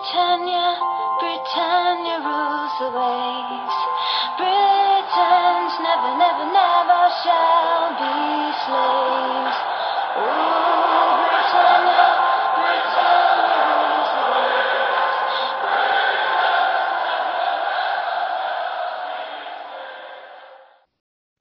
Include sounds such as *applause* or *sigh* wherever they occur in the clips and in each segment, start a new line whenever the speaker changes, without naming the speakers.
Britannia, Britannia rules the waves. Britons never, never, never shall be slaves. Ooh, Britannia, Britannia rules the waves.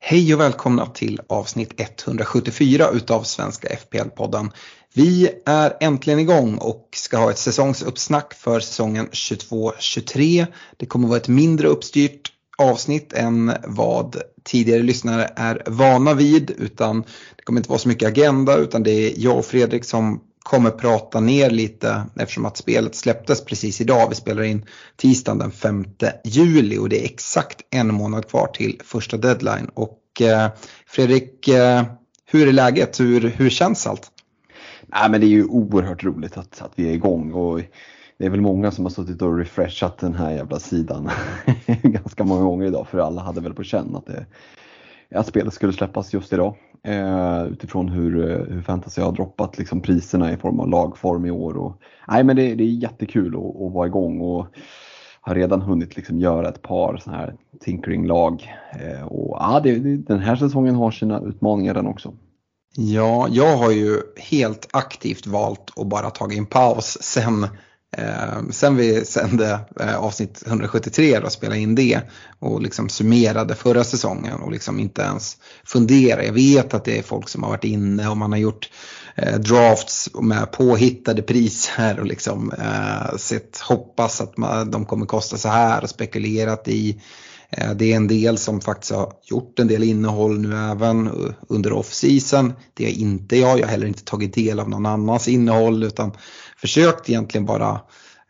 Hej och välkomna till avsnitt 174 utav Svenska FPL-podden. Vi är äntligen igång och ska ha ett säsongsuppsnack för säsongen 22-23. Det kommer vara ett mindre uppstyrt avsnitt än vad tidigare lyssnare är vana vid utan det kommer inte vara så mycket agenda utan det är jag och Fredrik som kommer prata ner lite eftersom att spelet släpptes precis idag. Vi spelar in tisdagen den 5 juli och det är exakt en månad kvar till första deadline. Och eh, Fredrik, eh, hur är läget? Hur, hur känns allt?
Nej, men det är ju oerhört roligt att, att vi är igång och det är väl många som har suttit och refreshat den här jävla sidan *laughs* ganska många gånger idag för alla hade väl på känn att, det, att spelet skulle släppas just idag. Eh, utifrån hur, eh, hur fantasy har droppat liksom priserna i form av lagform i år. Och, nej, men det, det är jättekul att, att vara igång och har redan hunnit liksom göra ett par sådana här tinkering-lag. Eh, och, det, den här säsongen har sina utmaningar den också.
Ja, jag har ju helt aktivt valt att bara ta en paus sen Eh, sen vi sände eh, avsnitt 173 och spelade in det och liksom summerade förra säsongen och liksom inte ens fundera. Jag vet att det är folk som har varit inne och man har gjort eh, drafts med påhittade priser och liksom eh, sett, hoppas att man, de kommer kosta så här och spekulerat i eh, Eh, det är en del som faktiskt har gjort en del innehåll nu även eh, under off-season. Det är inte jag, jag har heller inte tagit del av någon annans innehåll utan försökt egentligen bara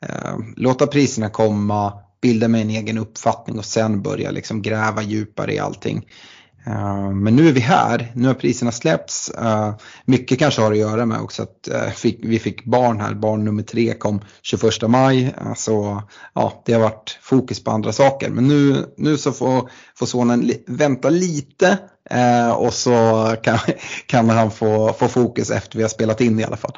eh, låta priserna komma, bilda mig en egen uppfattning och sen börja liksom gräva djupare i allting. Eh, men nu är vi här, nu har priserna släppts. Eh, mycket kanske har att göra med också att eh, vi fick barn här, barn nummer tre kom 21 maj. Så ja, det har varit fokus på andra saker. Men nu, nu så får, får sonen vänta lite och så kan, *laughs* kan han få, få fokus efter vi har spelat in i alla fall.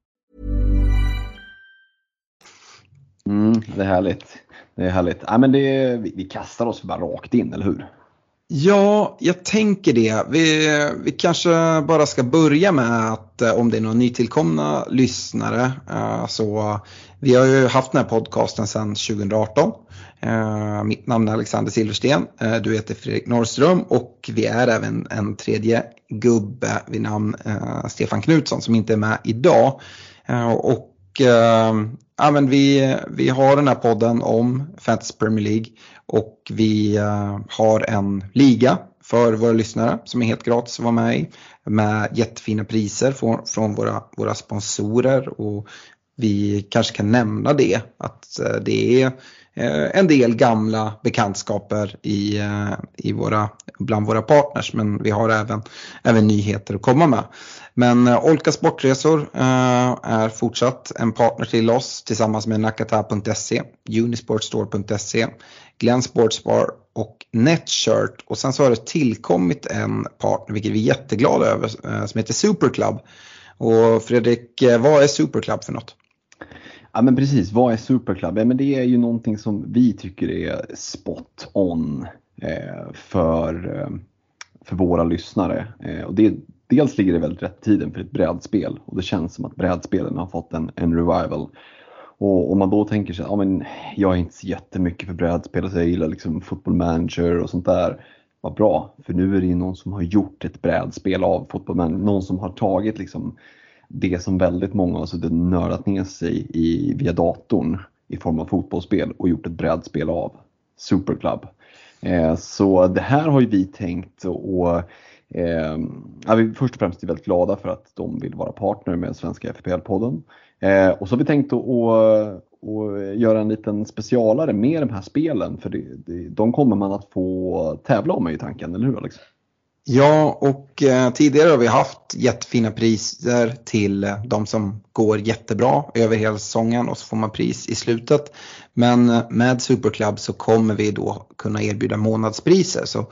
Mm, det är härligt. Det är härligt. Ja, men det, vi, vi kastar oss bara rakt in, eller hur?
Ja, jag tänker det. Vi, vi kanske bara ska börja med att eh, om det är några nytillkomna lyssnare eh, så vi har ju haft den här podcasten sedan 2018. Eh, mitt namn är Alexander Silversten, du heter Fredrik Norrström och vi är även en tredje gubbe vid namn Stefan Knutsson som inte är med idag. Och Ehm, ja, men vi, vi har den här podden om Fantasy Premier League och vi eh, har en liga för våra lyssnare som är helt gratis att vara med i. Med jättefina priser från, från våra, våra sponsorer och vi kanske kan nämna det att eh, det är eh, en del gamla bekantskaper i, eh, i våra, bland våra partners men vi har även, även nyheter att komma med. Men Olka Sportresor är fortsatt en partner till oss tillsammans med Nakata.se, Unisportstore.se, Glenn Sportsbar och Netshirt. Och sen så har det tillkommit en partner, vilket vi är jätteglada över, som heter Superclub. Och Fredrik, vad är Superclub för något?
Ja men precis, vad är Superclub? Ja, men det är ju någonting som vi tycker är spot on eh, för, eh, för våra lyssnare. Eh, och det, dels ligger det väldigt rätt i tiden för ett brädspel och det känns som att brädspelen har fått en, en revival. Och om man då tänker sig, ja men jag är inte så jättemycket för brädspel, så jag gillar liksom football manager och sånt där. Vad bra, för nu är det ju någon som har gjort ett brädspel av football manager, någon som har tagit liksom det som väldigt många har suttit nördat ner sig i via datorn i form av fotbollsspel och gjort ett brädspel av. Superclub. Eh, så det här har ju vi tänkt och Eh, ja, vi först och främst är väldigt glada för att de vill vara partner med Svenska FPL-podden. Eh, och så har vi tänkt att, att, att göra en liten specialare med de här spelen för det, det, de kommer man att få tävla om i tanken, eller hur Alex?
Ja, och eh, tidigare har vi haft jättefina priser till eh, de som går jättebra över hela säsongen och så får man pris i slutet. Men eh, med Superclub så kommer vi då kunna erbjuda månadspriser. Så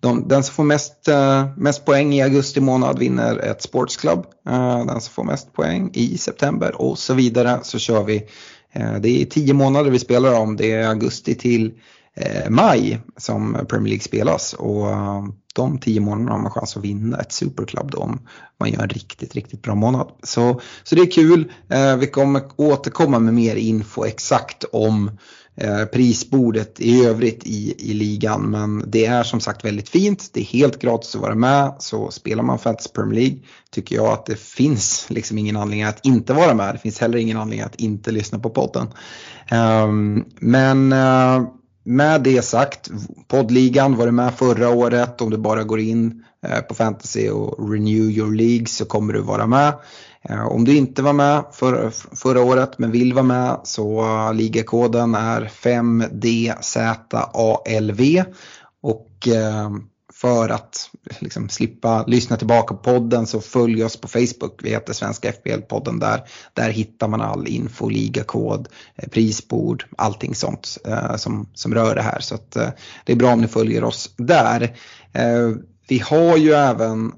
de, den som får mest, eh, mest poäng i augusti månad vinner ett sportsklubb. Eh, den som får mest poäng i september och så vidare så kör vi. Eh, det är tio månader vi spelar om. Det är augusti till Eh, maj som Premier League spelas. Och eh, de tio månaderna har man chans att vinna ett superklubb då om man gör en riktigt, riktigt bra månad. Så, så det är kul. Eh, vi kommer återkomma med mer info exakt om prisbordet i övrigt i, i ligan. Men det är som sagt väldigt fint. Det är helt gratis att vara med. Så spelar man Fantasy Premier League tycker jag att det finns liksom ingen anledning att inte vara med. Det finns heller ingen anledning att inte lyssna på podden. Ehm, men med det sagt, poddligan var du med förra året. Om du bara går in eh, på fantasy och renew your league så kommer du vara med. Eh, om du inte var med för, förra året men vill vara med så eh, ligakoden är 5DZALV. Och för att liksom slippa lyssna tillbaka på podden så följ oss på Facebook. Vi heter Svenska FBL-podden där. Där hittar man all info, ligakod, eh, prisbord, allting sånt eh, som, som rör det här. Så att, eh, det är bra om ni följer oss där. Vi har ju även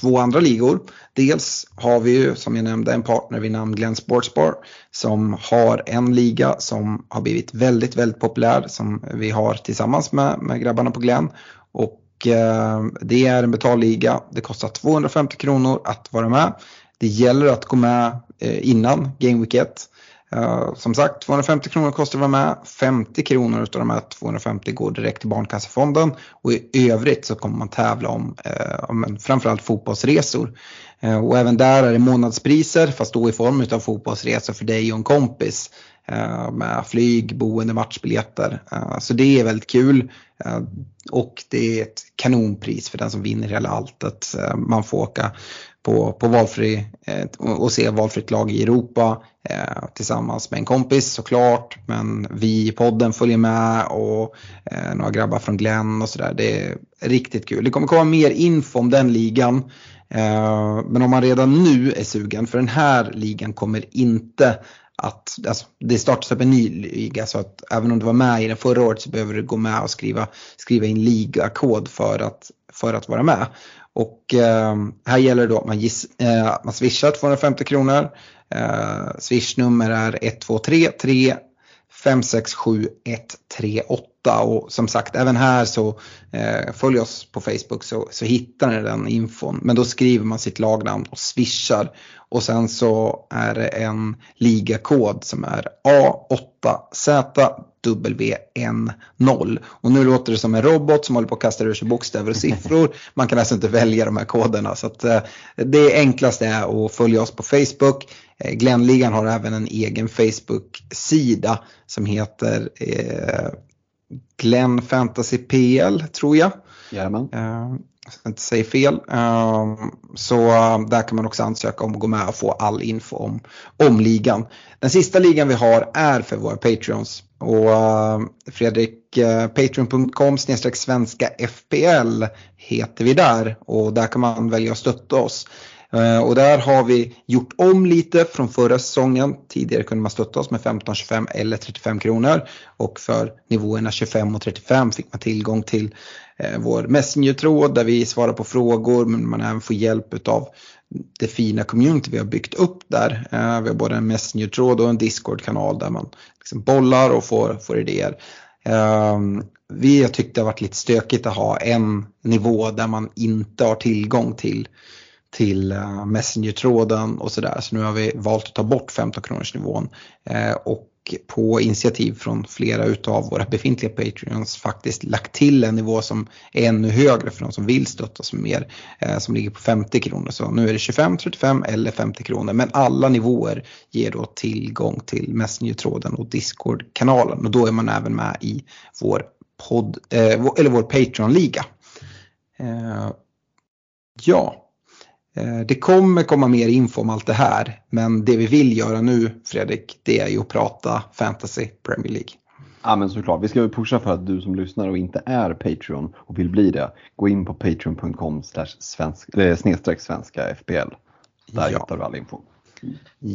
två andra ligor. Dels har vi ju som jag nämnde en partner vid namn Glenn Sportsbar som har en liga som har blivit väldigt, väldigt populär som vi har tillsammans med, med grabbarna på Glenn. Och eh, det är en betalliga. Det kostar 250 kronor att vara med. Det gäller att gå med eh, innan Game Week 1. Eh, som sagt, 250 kronor kostar att vara med. 50 kronor av de här 250 går direkt till Barncancerfonden. Och i övrigt så kommer man tävla om, eh, om framförallt fotbollsresor. Eh, och även där är det månadspriser fast då i form av fotbollsresor för dig och en kompis. Eh, med flyg, boende, matchbiljetter. Eh, så det är väldigt kul. Eh, och det är ett kanonpris för den som vinner hela alltet. Man får åka på, på valfri, och se valfritt lag i Europa tillsammans med en kompis såklart. Men vi i podden följer med och några grabbar från Glenn och sådär. Det är riktigt kul. Det kommer komma mer info om den ligan. Men om man redan nu är sugen, för den här ligan kommer inte att alltså, det startas upp en ny liga så att även om du var med i den förra året så behöver du gå med och skriva, skriva in ligakod för att, för att vara med. Och eh, här gäller det då att man, giss, eh, man swishar 250 kronor. Eh, swishnummer är 123 3 567 138 och som sagt även här så eh, följ oss på Facebook så, så hittar ni den infon. Men då skriver man sitt lagnamn och swishar och sen så är det en ligakod som är A8Z W10. Och nu låter det som en robot som håller på att kasta ur sig bokstäver och siffror. *laughs* Man kan alltså inte välja de här koderna. Så att, eh, det enklaste är att följa oss på Facebook. Eh, Glennligan har även en egen Facebook-sida som heter eh, Glenn Fantasy PL tror jag.
Jajamän.
Eh, jag ska inte säga fel. Ehm, så eh, där kan man också ansöka om att gå med och få all info om, om ligan. Den sista ligan vi har är för våra Patreons. Och eh, Fredrik, eh, patreon.com svenska FPL heter vi där och där kan man välja att stötta oss. Eh, och där har vi gjort om lite från förra säsongen. Tidigare kunde man stötta oss med 15, 25 eller 35 kronor. Och för nivåerna 25 och 35 fick man tillgång till eh, vår Messenger-tråd där vi svarar på frågor men man även får hjälp av det fina community vi har byggt upp där. Eh, vi har både en Messenger-tråd och en Discord-kanal där man liksom bollar och får, får idéer. Ehm, vi har tyckt det har varit lite stökigt att ha en nivå där man inte har tillgång till till eh, Messenger-tråden och sådär. Så nu har vi valt att ta bort 15 kronors nivån eh, och på initiativ från flera utav våra befintliga Patreons faktiskt lagt till en nivå som är ännu högre för de som vill stötta oss mer. Eh, som ligger på 50 kronor. Så nu är det 25, 35 eller 50 kronor. Men alla nivåer ger då tillgång till Messenger-tråden och Discord-kanalen. Och då är man även med i vår, podd, eller vår Patreon-liga. Ja, det kommer komma mer info om allt det här. Men det vi vill göra nu Fredrik, det är ju att prata Fantasy Premier League.
Ja men såklart, vi ska ju pusha för att du som lyssnar och inte är Patreon och vill bli det, gå in på patreon.com snedstreck svenska FPL. Där
Ja.
hittar du all info.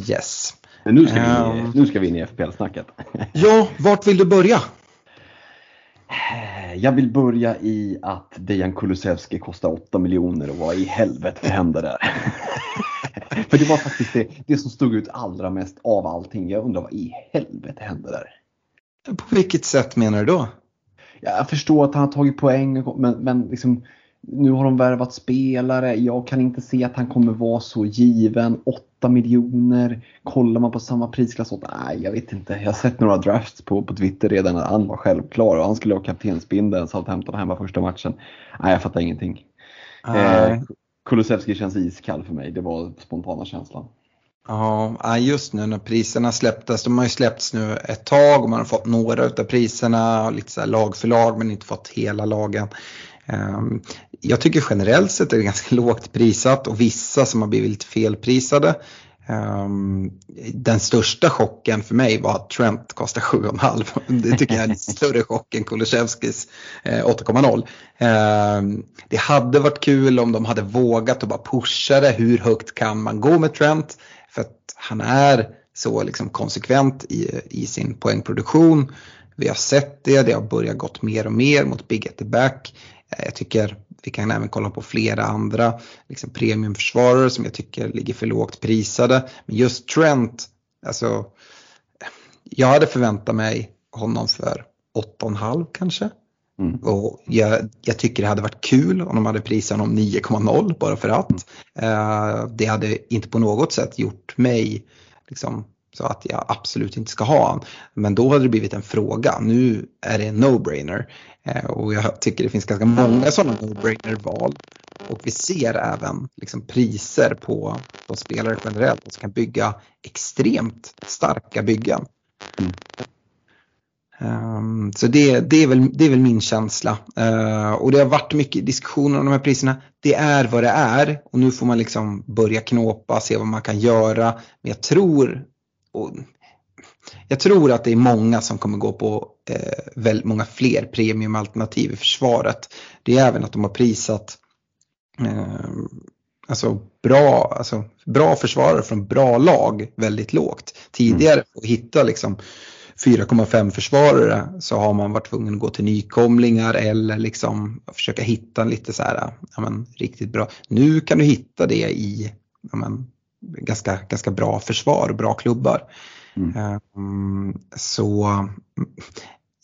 Yes.
Men nu ska vi,
Ehm.
nu ska vi in i FPL-snacket.
Ja, vart vill du börja?
Jag vill börja i att Dejan Kulusevski kostar 8 miljoner och vad i helvete hände där? *laughs* För det var faktiskt det, det som stod ut allra mest av allting. Jag undrar vad i helvete hände där?
På vilket sätt menar du då?
Jag förstår att han har tagit poäng, men, men liksom, nu har de värvat spelare. Jag kan inte se att han kommer vara så given. 8 miljoner. Kollar man på samma prisklass? åt- Nej, jag vet inte. Jag har sett några drafts på, på Twitter redan när han var självklar och han skulle ha kaptensbindeln Southampton hemma första matchen. Nej, jag fattar ingenting.
Nej.
Eh, Kulusevski känns iskall för mig. Det var spontana känslan.
Ja, just nu när priserna släpptes, de har ju släppts nu ett tag och man har fått några utav priserna, lite så lag för lag men inte fått hela lagen. Ehm, Jag tycker generellt sett är det ganska *laughs* lågt prissatt och vissa som har blivit lite felprisade. Ehm, Den största chocken för mig var att Trent kostar 7,5. *laughs* Det tycker jag är en *laughs* större chock än Kulusevskis eh, 8,0. Ehm, Det hade varit kul om de hade vågat och bara pusha det. Hur högt kan man gå med Trent? För att han är så liksom konsekvent i, i sin poängproduktion. Vi har sett det, det har börjat gått mer och mer mot Big at the back. Eh, Jag tycker vi kan även kolla på flera andra liksom premiumförsvarare som jag tycker ligger för lågt prisade. Men just Trent, alltså jag hade förväntat mig honom för 8,5 kanske.
Mm.
Och jag, jag tycker det hade varit kul om de hade prisat honom 9,0 bara för att. Eh, det hade inte på något sätt gjort mig liksom, så att jag absolut inte ska ha han. Men då hade det blivit en fråga. Nu är det en no-brainer. Eh, och jag tycker det finns ganska många sådana no-brainer-val. Och vi ser även liksom, priser på, på spelare generellt som kan bygga extremt starka byggen. Um, så det, det, är väl, det är väl min känsla. Uh, och det har varit mycket diskussioner om de här priserna. Det är vad det är och nu får man liksom börja knåpa, se vad man kan göra. Men jag tror, och, jag tror att det är många som kommer gå på eh, väldigt många fler premiumalternativ i försvaret. Det är även att de har prisat eh, alltså bra, alltså bra försvarare från bra lag väldigt lågt. Tidigare för att hitta liksom 4,5 försvarare så har man varit tvungen att gå till nykomlingar eller liksom försöka hitta lite så här, ja men, riktigt bra. Nu kan du hitta det i ja men, ganska, ganska bra försvar och bra klubbar.
Mm.
Um, så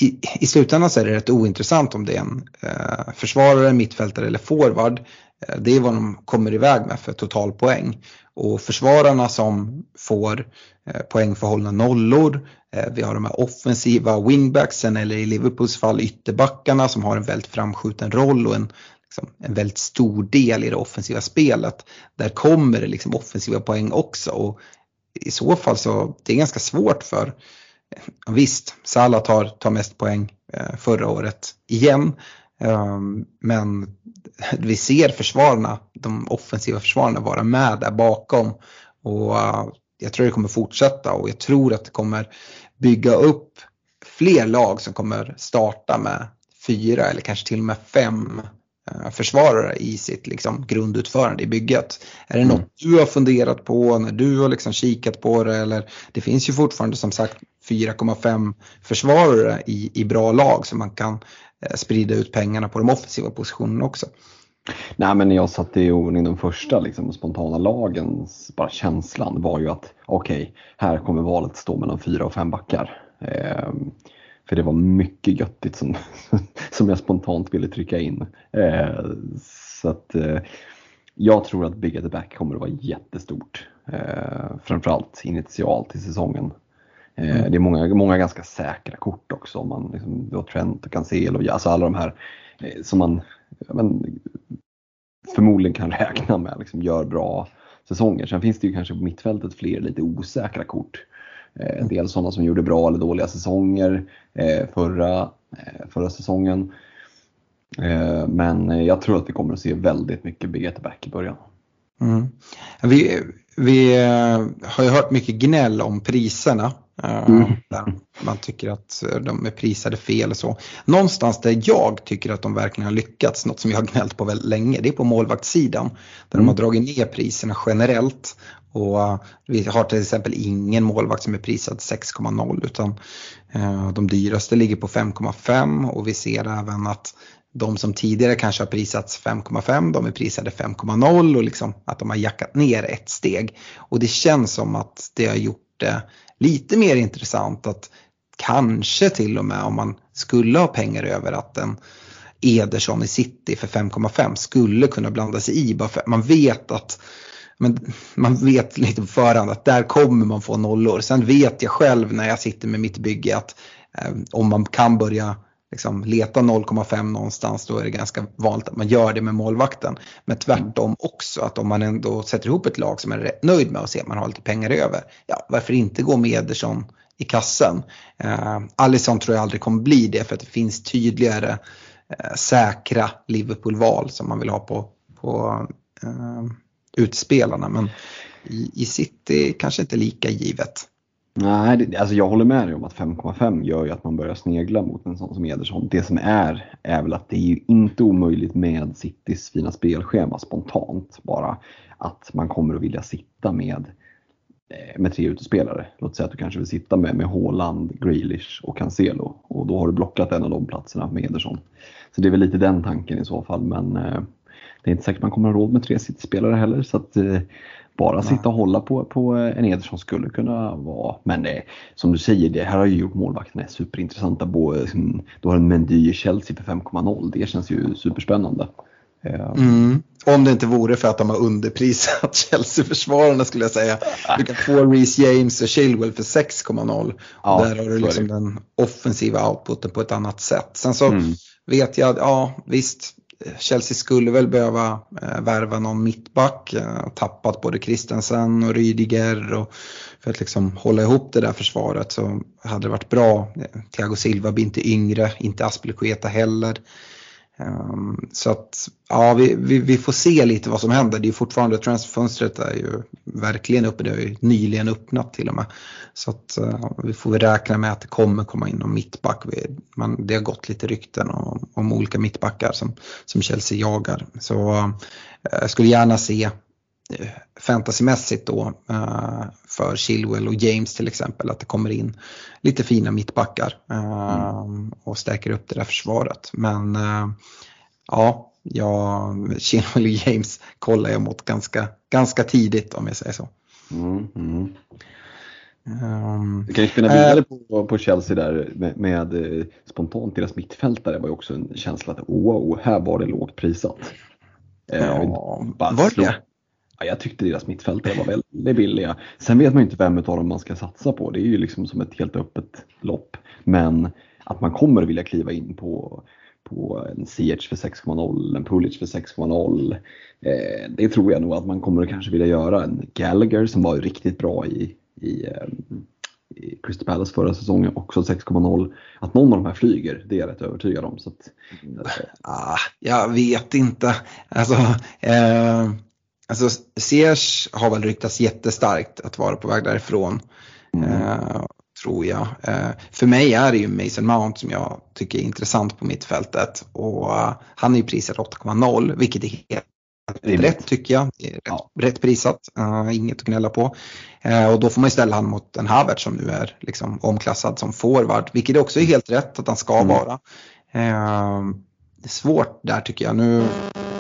i, i slutändan så är det rätt ointressant om det är en uh, försvarare, mittfältare eller forward. Uh, det är vad de kommer iväg med för totalpoäng. Och försvararna som får uh, poängförhållna nollor, vi har de här offensiva wingbacksen eller i Liverpools fall ytterbackarna som har en väldigt framskjuten roll och en, liksom, en väldigt stor del i det offensiva spelet. Där kommer det liksom offensiva poäng också. Och i så fall så det är ganska svårt för Visst, Salah tar, tar mest poäng eh, förra året igen. Ehm, men vi ser försvararna, de offensiva försvararna vara med där bakom. Och eh, jag tror det kommer fortsätta och jag tror att det kommer bygga upp fler lag som kommer starta med fyra eller kanske till och med fem försvarare i sitt liksom, grundutförande i bygget. Är det
Mm.
något du har funderat på när du har liksom kikat på det eller det finns ju fortfarande som sagt 4,5 försvarare i, i bra lag så man kan eh, sprida ut pengarna på de offensiva positionerna också.
Nej men när jag satte i ordning de första liksom, spontana lagens bara känslan var ju att okej, okay, här kommer valet stå mellan fyra och fem backar. Ehm, för det var mycket göttigt som, *laughs* som jag spontant ville trycka in. Ehm, så att eh, jag tror att Big at the Back kommer att vara jättestort. Ehm, framförallt initialt i säsongen. Mm. Det är många, många ganska säkra kort också. Om man liksom, du har Trent och Cancelo, alltså alla de här eh, som man men, förmodligen kan *laughs* räkna med liksom, gör bra säsonger. Sen finns det ju kanske på mittfältet fler lite osäkra kort. Eh, dels sådana som gjorde bra eller dåliga säsonger eh, förra, eh, förra säsongen. Eh, men jag tror att vi kommer att se väldigt mycket Birgitta back i början.
Mm. Vi, vi eh, har ju hört mycket gnäll om priserna. Eh, mm. man tycker att de är prisade fel och så. Någonstans där jag tycker att de verkligen har lyckats, något som jag har gnällt på väldigt länge, det är på målvaktssidan. Där mm. de har dragit ner priserna generellt. Och eh, vi har till exempel ingen målvakt som är prisad 6,0 utan de dyraste ligger på 5,5 och vi ser även att de som tidigare kanske har prisats 5,5 de är prisade 5,0 och liksom att de har jackat ner ett steg. Och det känns som att det har gjort det lite mer intressant att kanske till och med om man skulle ha pengar över att en Ederson i City för 5,5 skulle kunna blanda sig i. Bara för man vet att men man vet lite på förhand att där kommer man få nollor. Sen vet jag själv när jag sitter med mitt bygge att eh, om man kan börja liksom leta 0,5 någonstans då är det ganska vanligt att man gör det med målvakten. Men tvärtom också att om man ändå sätter ihop ett lag som man är rätt nöjd med och ser att man har lite pengar över. Ja, varför inte gå med Ederson i kassen? Eh, Alisson tror jag aldrig kommer bli det för att det finns tydligare eh, säkra Liverpool-val som man vill ha på, på eh, utspelarna. Men i, i City kanske inte lika givet.
Nej, det, alltså jag håller med dig om att 5,5 gör ju att man börjar snegla mot en sån som Ederson. Det som är, är väl att det är ju inte omöjligt med Citys fina spelschema spontant bara. Att man kommer att vilja sitta med, eh, med tre utespelare. Låt säga att du kanske vill sitta med, med Haaland, Grealish och Cancelo. Och då har du blockat en av de platserna med Ederson. Så det är väl lite den tanken i så fall. Men eh, det är inte säkert man kommer ha råd med tre City-spelare heller. Så att, eh, eh, bara sitta och hålla på, på en Ederson skulle kunna vara. Men det, som du säger, det här har ju gjort målvakterna superintressanta. Både, du har en Mendy i Chelsea för 5,0. Det känns ju superspännande.
Mm. Om det inte vore för att de har underprisat *laughs* Chelsea-försvararna skulle jag säga. Du kan få Reece James och Chilwell för 6,0 ja, där har du liksom den offensiva outputen på ett annat sätt. Sen så mm. vet jag, ja visst, Chelsea skulle väl behöva eh, värva någon mittback. Eh, tappat både Christensen och Rydiger. Och för att liksom hålla ihop det där försvaret så hade det varit bra. Eh, Thiago Silva blir inte yngre, inte Aspelekueta heller. Um, så att ja, vi, vi, vi, får se lite vad som händer. Det är fortfarande transferfönstret är ju verkligen uppe. Det har ju nyligen öppnat till och med. Så att uh, vi får räkna med att det kommer komma in någon mittback. Vi, man, det har gått lite rykten om, om olika mittbackar som, som Chelsea jagar. Så uh, jag skulle gärna se uh, fantasymässigt då för Chilwell och James till exempel att det kommer in lite fina mittbackar mm. Och stärker upp det där försvaret. Men uh, ja, ja, Chilwell och James kollar jag mot ganska, ganska tidigt om jag säger så. Mm, mm.
Um, du kan ju spinna vidare på, på Chelsea där med, med spontant deras mittfältare var ju också en känsla att wow, här var det lågt prisat.
Ja, var det?
jag tyckte deras mittfältare var väldigt billiga. Sen vet man ju inte vem av dem man ska satsa på. Det är ju liksom som ett helt öppet lopp. Men att man kommer vilja kliva in på, på en CH för 6,0, en Pulic för 6,0. Eh, det tror jag nog att man kommer kanske vilja göra. En Gallagher som var riktigt bra i, i, eh, i Crystal Palace förra säsongen, också 6,0. Att någon av de här flyger, det är jag rätt övertygad om. Så att,
ah, jag vet inte. Alltså, eh, Alltså Ziyech har väl ryktats jättestarkt att vara på väg därifrån. Mm. Eh, tror jag. Eh, för mig är det ju Mason Mount som jag tycker är intressant på mittfältet. Och uh, han är ju prisad 8,0 vilket är helt rätt tycker jag. Rätt, ja. rätt prisat, uh, inget att gnälla på. Uh, och då får man ju ställa han mot en Havert som nu är liksom omklassad som forward, vilket också är helt rätt att han ska mm. vara. Uh, svårt där tycker jag. Nu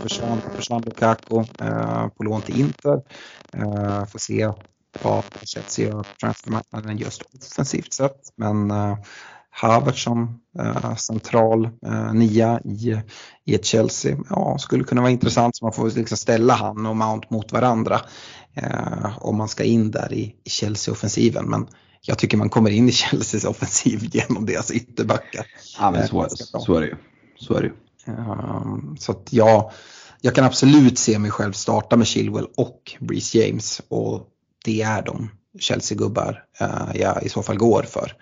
försvann, försvann Lukaku eh, på lån till Inter. Eh, får se vad Chelsea på transfermarknaden just offensivt sett. Men eh, Havertz som eh, central eh, nia i, i ett Chelsea ja, skulle kunna vara intressant. Så man får liksom ställa han och Mount mot varandra eh, om man ska in där i, i Chelsea-offensiven. Men jag tycker man kommer in i Chelseas offensiv *laughs* genom deras ytterbackar.
Ja, men så, så är det ju. Så är det ju.
Ehm, så att ja, jag kan absolut se mig själv starta med Chilwell och Breeze James och det är de Chelsea-gubbar eh, jag i så fall går för.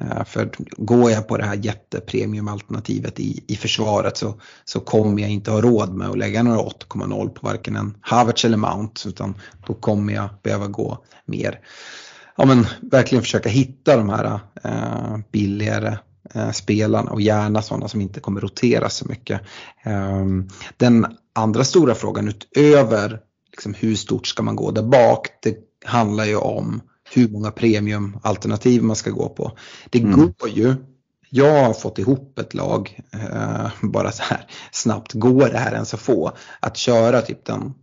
Eh, för går jag på det här jättepremiumalternativet i, i försvaret så, så kommer jag inte ha råd med att lägga några 8,0 på varken en Havertz eller Mount utan då kommer jag behöva gå mer, ja men verkligen försöka hitta de här eh, billigare eh, spelarna och gärna sådana som inte kommer rotera så mycket. Eh, den andra stora frågan utöver liksom, hur stort ska man gå där bak, det handlar ju om hur många premiumalternativ man ska gå på. Det mm. går ju, jag har fått ihop ett lag, eh, bara så här snabbt, går det här ens att få? Att köra typ den,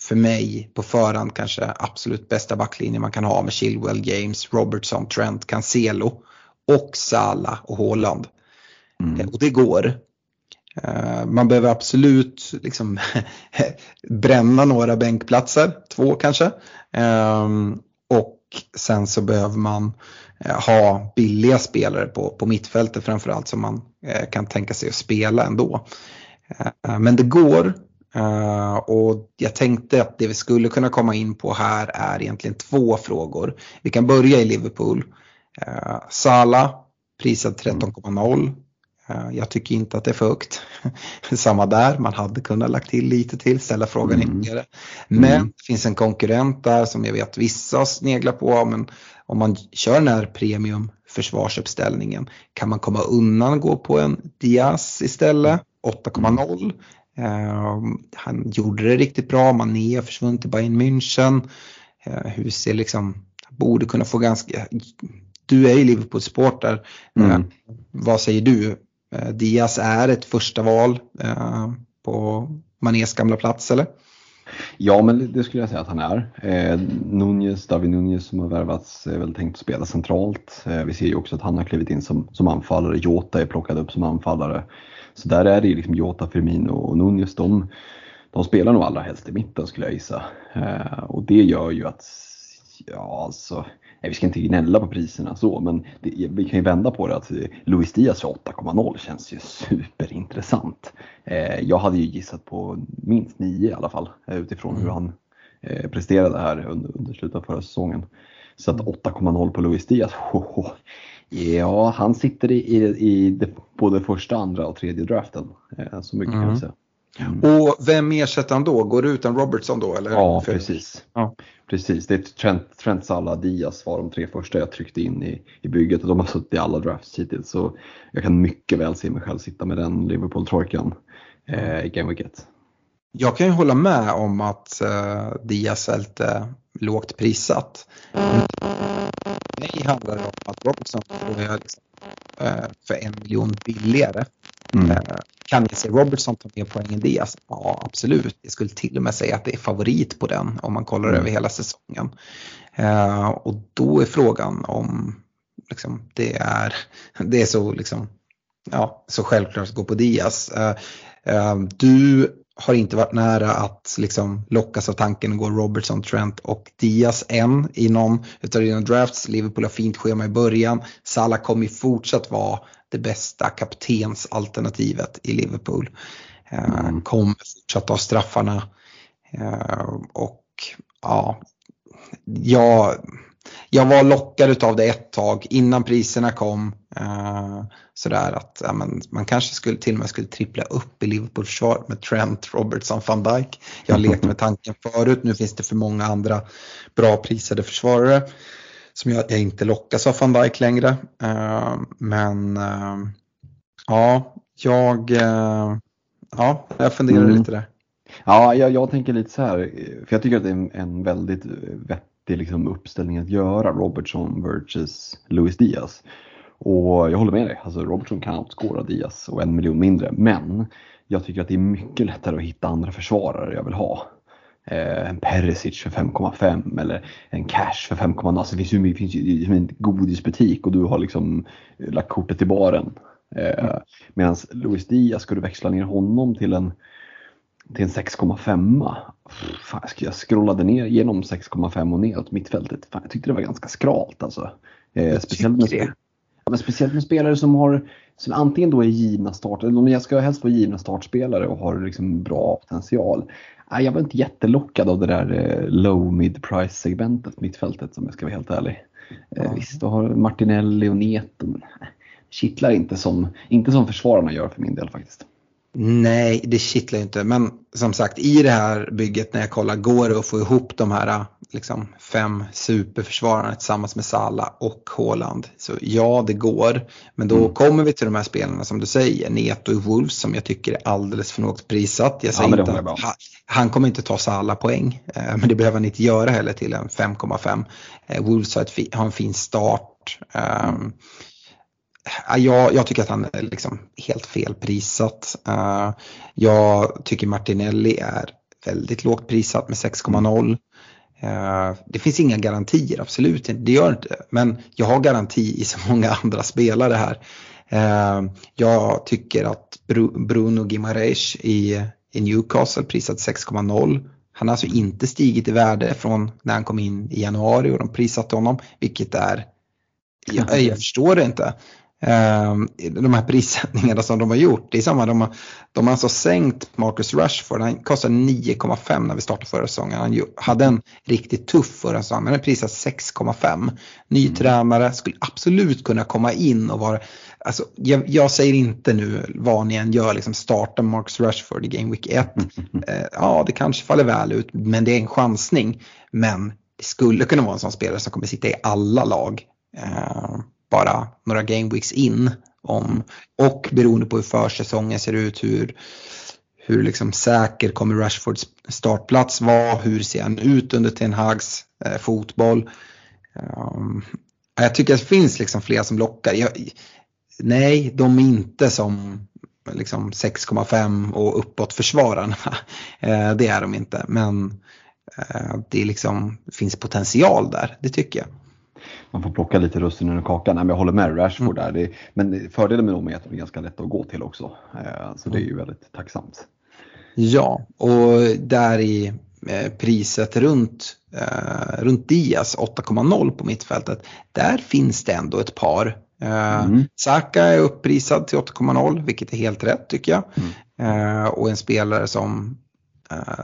för mig på förhand kanske absolut bästa backlinjen man kan ha med Chilwell, James, Robertson, Trent, Cancelo och Sala och Haaland. Mm. Eh, och det går. Eh, man behöver absolut liksom *laughs* bränna några bänkplatser, två kanske. Ehm, och sen så behöver man eh, ha billiga spelare på, på mittfältet framförallt som man eh, kan tänka sig att spela ändå. Men det går och jag tänkte att det vi skulle kunna komma in på här är egentligen två frågor. Vi kan börja i Liverpool. Sala prisad 13,0 jag tycker inte att det är för högt. *laughs* Samma där, man hade kunnat lagt till lite till, ställa frågan mm. ytterligare. Men mm. det finns en konkurrent där som jag vet vissa sneglar på. Men om man kör den här premium försvarsuppställningen kan man komma undan och gå på en Diaz istället, 8,0. Uh, han gjorde det riktigt bra, Mané har försvunnit till Bayern München. Uh, hur ser liksom, borde kunna få ganska, du är ju Liverpool-supporter. Mm. Vad säger du? Eh, Diaz är ett första val eh, på Manés gamla plats eller?
Ja, men det skulle jag säga att han är. Eh, Nunez, David Nunez som har värvats är väl tänkt att spela centralt. Eh, vi ser ju också att han har klivit in som, som anfallare. Jota är plockad upp som anfallare. Så där är det ju liksom Jota, Firmino och Nunez. De, de spelar nog allra helst i mitten skulle jag gissa. Eh, och det gör ju att, ja alltså, vi ska inte gnälla på priserna så, men det, vi kan ju vända på det att Luis Diaz för 8,0 känns ju *laughs* superintressant. Eh, jag hade ju gissat på minst 9 i alla fall eh, utifrån mm. hur han eh, presterade här under, under slutet av förra säsongen. Så att 8,0 på Luis Diaz, oh, ja han sitter i, i, i det, både första, andra och tredje draften. Eh, så mycket mm. kan jag säga.
Mm. Och vem ersätter han då? Går det utan Robertson då? Eller?
Ja, precis. Ja. Precis, det är Trent, Trent Salla Diaz var de tre första jag tryckte in i, i bygget och de har suttit i alla drafts hittills. Så jag kan mycket väl se mig själv sitta med den Liverpool-trojkan eh, i Game Week 1.
Jag kan ju hålla med om att eh, Diaz är lite lågt prissatt. För mig handlar det om att Robertson får jag liksom, eh, för en miljon billigare. Mm. Eh, kan jag se Robertson ta mer poäng än Diaz? Ja, absolut. Jag skulle till och med säga att det är favorit på den om man kollar mm. över hela säsongen. Uh, och då är frågan om liksom, det, är, det är så, liksom, ja, så självklart att gå på Diaz. Uh, uh, du har inte varit nära att liksom lockas av tanken att gå Robertson, Trent och Diaz än i någon utav dina drafts. Liverpool har fint schema i början. Salah kommer ju fortsatt vara det bästa kaptensalternativet i Liverpool. Eh, mm. Kommer fortsatt ha straffarna. Eh, och ja, jag, jag var lockad av det ett tag innan priserna kom. Eh, sådär att ja, men, man kanske skulle till och med skulle trippla upp i Liverpools försvar med Trent, Robertson, van Dijk. Jag har lekt med tanken förut, nu finns det för många andra bra prisade försvarare som gör att jag inte lockas av van Dijk längre. Uh, men uh, ja, jag, uh, ja, jag funderar mm. lite där.
Ja, jag, jag, tänker lite så här, för jag tycker att det är en, en väldigt vettig liksom, uppställning att göra, Robertson versus Luis Diaz. Och jag håller med dig, alltså Robertson kan outscora Diaz och en miljon mindre, men jag tycker att det är mycket lättare att hitta andra försvarare jag vill ha eh, en Perisic för 5,5 eller en Cash för 5,0. Alltså det finns ju, det finns ju en godisbutik och du har liksom lagt kortet i baren. Eh, mm. Medan Luis Diaz, ska du växla ner honom till en till en 6,5. Fan, jag scrollade ner genom 6,5 och neråt mittfältet. Fan, jag tyckte det var ganska skralt alltså. Eh, speciellt, med, ja, men speciellt med spelare som har som antingen då är givna start, eller jag ska helst vara givna startspelare och har liksom bra potential. Nej, jag var inte jättelockad av det där eh, low mid price segmentet, mittfältet om jag ska vara helt ärlig.
Ja.
Visst, du har Martinelli och Neto, men eh, kittlar inte som, inte som försvararna gör för min del faktiskt.
Nej, det kittlar ju inte. Men som sagt, i det här bygget när jag kollar, går det att få ihop de här liksom, fem superförsvararna tillsammans med Salah och Haaland? Så ja, det går. Men då
Mm.
kommer vi till de här spelarna som du säger, Neto och Wolves som jag tycker är alldeles för lågt prissatt. Jag säger
det
inte att han, han kommer inte ta Salah poäng, eh, men det behöver han inte göra heller till en 5,5. Eh, Wolves har, ett har en fin start. Um, Ja, jag, jag tycker att han är liksom helt felprisat. Uh, jag tycker Martinelli är väldigt lågt prissatt med 6,0. Uh, eh, det finns inga garantier, absolut inte. Det gör det inte. Men jag har garanti i så många andra spelare här. Uh, jag tycker att Bru- Bruno Gimareis i, i Newcastle prisat 6,0. Han har alltså inte stigit i värde från när han kom in i januari och de prissatte honom, vilket är jag, jag förstår det inte. Ehm, De här prissättningarna som de har gjort, det är samma, de har, de har alltså sänkt Marcus Rashford, han kostade 9,5 när vi startade förra säsongen. Han hade en riktigt tuff förra säsongen, men han prisat 6,5. Ny tränare, skulle absolut kunna komma in och vara, alltså jag, jag säger inte nu vad ni än gör, liksom starta Marcus Rashford i Game Week 1. *laughs* Eh, ja, det kanske faller väl ut, men det är en chansning. Men det skulle kunna vara en sån spelare som kommer sitta i alla lag. Eh, bara några gameweeks in. Om, och beroende på hur försäsongen ser ut, hur, hur liksom säker kommer Rashfords startplats vara, hur ser han ut under Ten Hags eh, fotboll. Um, jag tycker att det finns liksom flera som lockar. Jag, nej, de är inte som liksom 6,5 och uppåt försvararna. *laughs* Eh, det är de inte, men eh, det liksom, finns potential där, det tycker jag.
Man får plocka lite russinen ur kakan. Nej, men jag håller med Rashford där. Det, men fördelen med dem är att de är ganska lätta att gå till också. Eh, Så det är ju väldigt tacksamt.
Ja, och där i eh, priset runt, eh, runt Diaz 8,0 på mittfältet, där finns det ändå ett par.
Mm.
Saka är upprisad till 8,0 vilket är helt rätt tycker jag. Eh, och en spelare som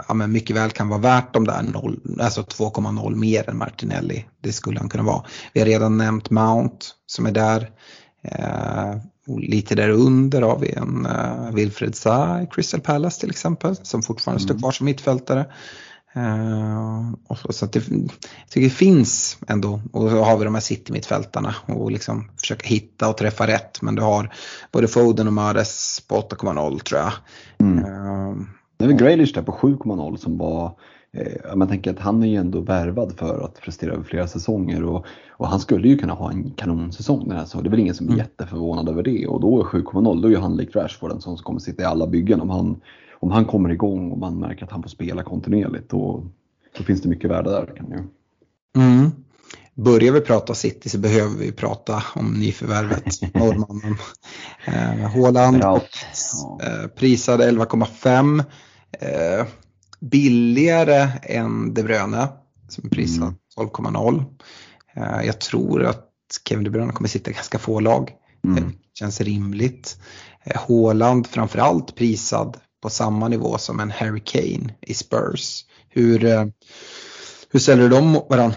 ja, men mycket väl kan vara värt de där 0, alltså 2,0 mer än Martinelli. Det skulle han kunna vara. Vi har redan nämnt Mount som är där. Eh, och lite där under har vi en uh, Wilfred Zaha i Crystal Palace till exempel som fortfarande står kvar som mittfältare. Eh, och så, så att det, jag tycker det finns ändå och så har vi de här City-mittfältarna och liksom försöka hitta och träffa rätt men du har både Foden och Mahrez på 8,0 tror jag.
Mm.
Eh,
Det väl Graylish där på 7,0 som var eh, man tänker att han är ju ändå värvad för att prestera över flera säsonger och, och han skulle ju kunna ha en kanonsäsong den här säsongen. Det är väl ingen som är
Mm.
jätteförvånad över det och då är 7,0 då är han likt Rashford en sån som kommer sitta i alla byggen om han, om han kommer igång och man märker att han får spela kontinuerligt då, då finns det mycket värde där. Kan ju.
Mm. Börjar vi prata City så behöver vi prata om nyförvärvet, *laughs* norrmannen. Eh, Haaland
Ja.
eh, prisad 11,5. Eh, billigare än De Bruyne som är prisad
Mm.
12,0. Eh, jag tror att Kevin De Bruyne kommer sitta i ganska få lag.
Mm.
Eh, känns rimligt. Eh, Haaland framförallt prisad på samma nivå som en Harry Kane i Spurs. Hur, eh, hur ställer du dem mot varandra?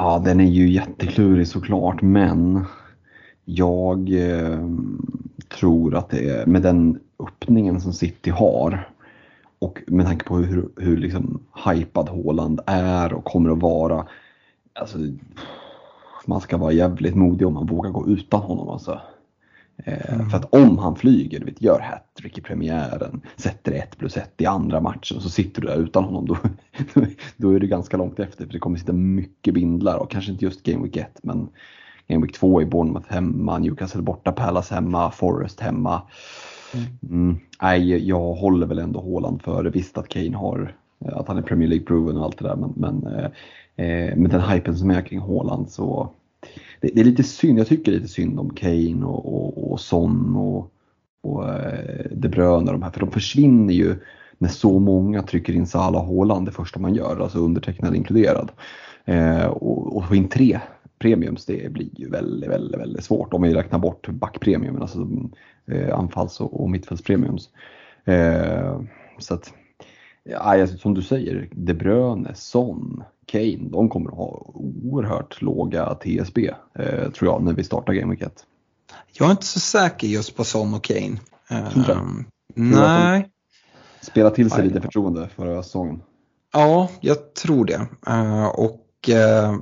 Ja, den är ju jätteklurig såklart, men Jag eh, tror att det är med den öppningen som City har och med tanke på hur, hur liksom hypad Håland är och kommer att vara. Alltså, man ska vara jävligt modig om man vågar gå utan honom alltså. Eh, mm. För att om han flyger, du vet, gör hattrick i premiären, sätter 1 plus 1 i andra matchen och så sitter du där utan honom, då, *laughs* då är du ganska långt efter. För det kommer sitta mycket bindlar och kanske inte just Game Week 1 men Game Week 2 i Bournemouth hemma, Newcastle borta, Palace hemma, Forest hemma. Mm. Mm, nej, jag håller väl ändå Håland före. Visst att Kane har, att han är Premier League-proven och allt det där men, men eh, eh med den hypen som är kring Håland så det, det, är lite synd, jag tycker lite synd om Kane och, och, och Son och, och eh, De Bruyne de här, för de försvinner ju när så många trycker in Salah och Haaland det första man gör, alltså undertecknad inkluderad. Eh, och, och få in tre premiums, det blir ju väldigt, väldigt, väldigt svårt om vi räknar bort backpremium, alltså eh, anfalls och, och mittfältspremiums. Eh, så att, ja, som du säger, De Bruyne, Son, Kane, de kommer att ha oerhört låga TSB eh, tror jag när vi startar Game Week 1.
Jag är inte så säker just på Son och Kane. Um, nej.
Spela till sig lite förtroende förra säsongen.
Ja, jag tror det. Uh, och uh,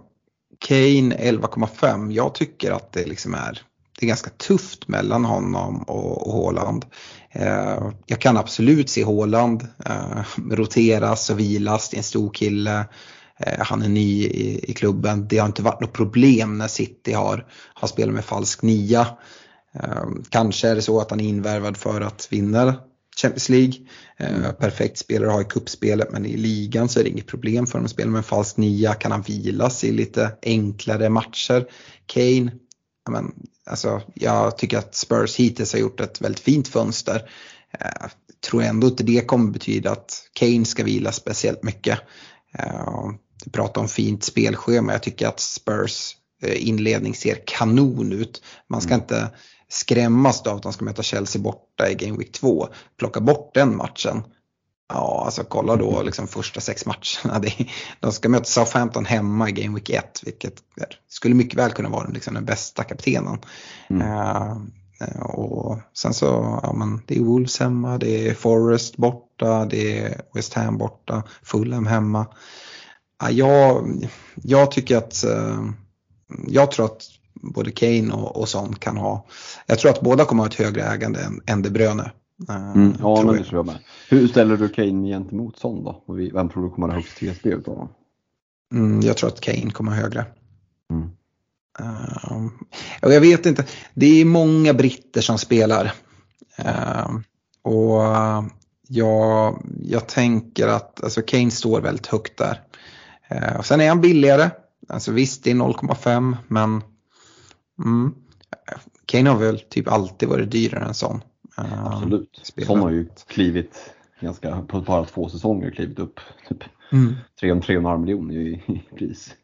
Kane 11,5. Jag tycker att det liksom är, det är ganska tufft mellan honom och, och Håland. Eh, jag kan absolut se Håland eh, roteras och vilas. Det är en stor kille. Eh, han är ny i, i, klubben. Det har inte varit något problem när City har, har spelat med falsk nia. Eh, kanske är det så att han är invärvad för att vinna Champions League. Eh, perfekt spelare att ha i kuppspelet men i ligan så är det inget problem för honom att spela med en falsk nia. Kan han vilas i lite enklare matcher? Kane, men, alltså, jag tycker att Spurs hittills har gjort ett väldigt fint fönster. Eh, tror ändå inte det kommer betyda att Kane ska vila speciellt mycket. Du pratar om fint spelschema. Jag tycker att Spurs eh, inledning ser kanon ut. Man ska mm. inte skrämmas av att de ska möta Chelsea borta i Game Week 2. Plocka bort den matchen. Ja, alltså kolla då liksom första sex matcherna. *laughs* de ska möta Southampton hemma i Game Week 1, vilket skulle mycket väl kunna vara liksom den bästa kaptenen. Mm. Uh, och sen så, ja men det är Wolves hemma, det är Forest borta, det är West Ham borta, Fulham hemma. Ja, jag, jag tycker att, eh, jag tror att både Kane och, och Son kan ha, jag tror att båda kommer ha ett högre ägande än, än De Bruyne.
Eh, mm, ja, men det tror jag med. Hur ställer du Kane gentemot Son då? Och vem tror du kommer högst TSB utav dem?
Mm, jag tror att Kane kommer högre. Mm. Uh, jag vet inte, det är många britter som spelar. Uh, och jag, jag tänker att alltså Kane står väldigt högt där. Eh, och sen är han billigare. Alltså visst, det är 0,5 men mm, Kane har väl typ alltid varit dyrare än sån.
Eh, Absolut. Spelat. Son har ju klivit ganska, på bara två säsonger klivit upp typ mm. 3-3,5 miljoner i, i pris.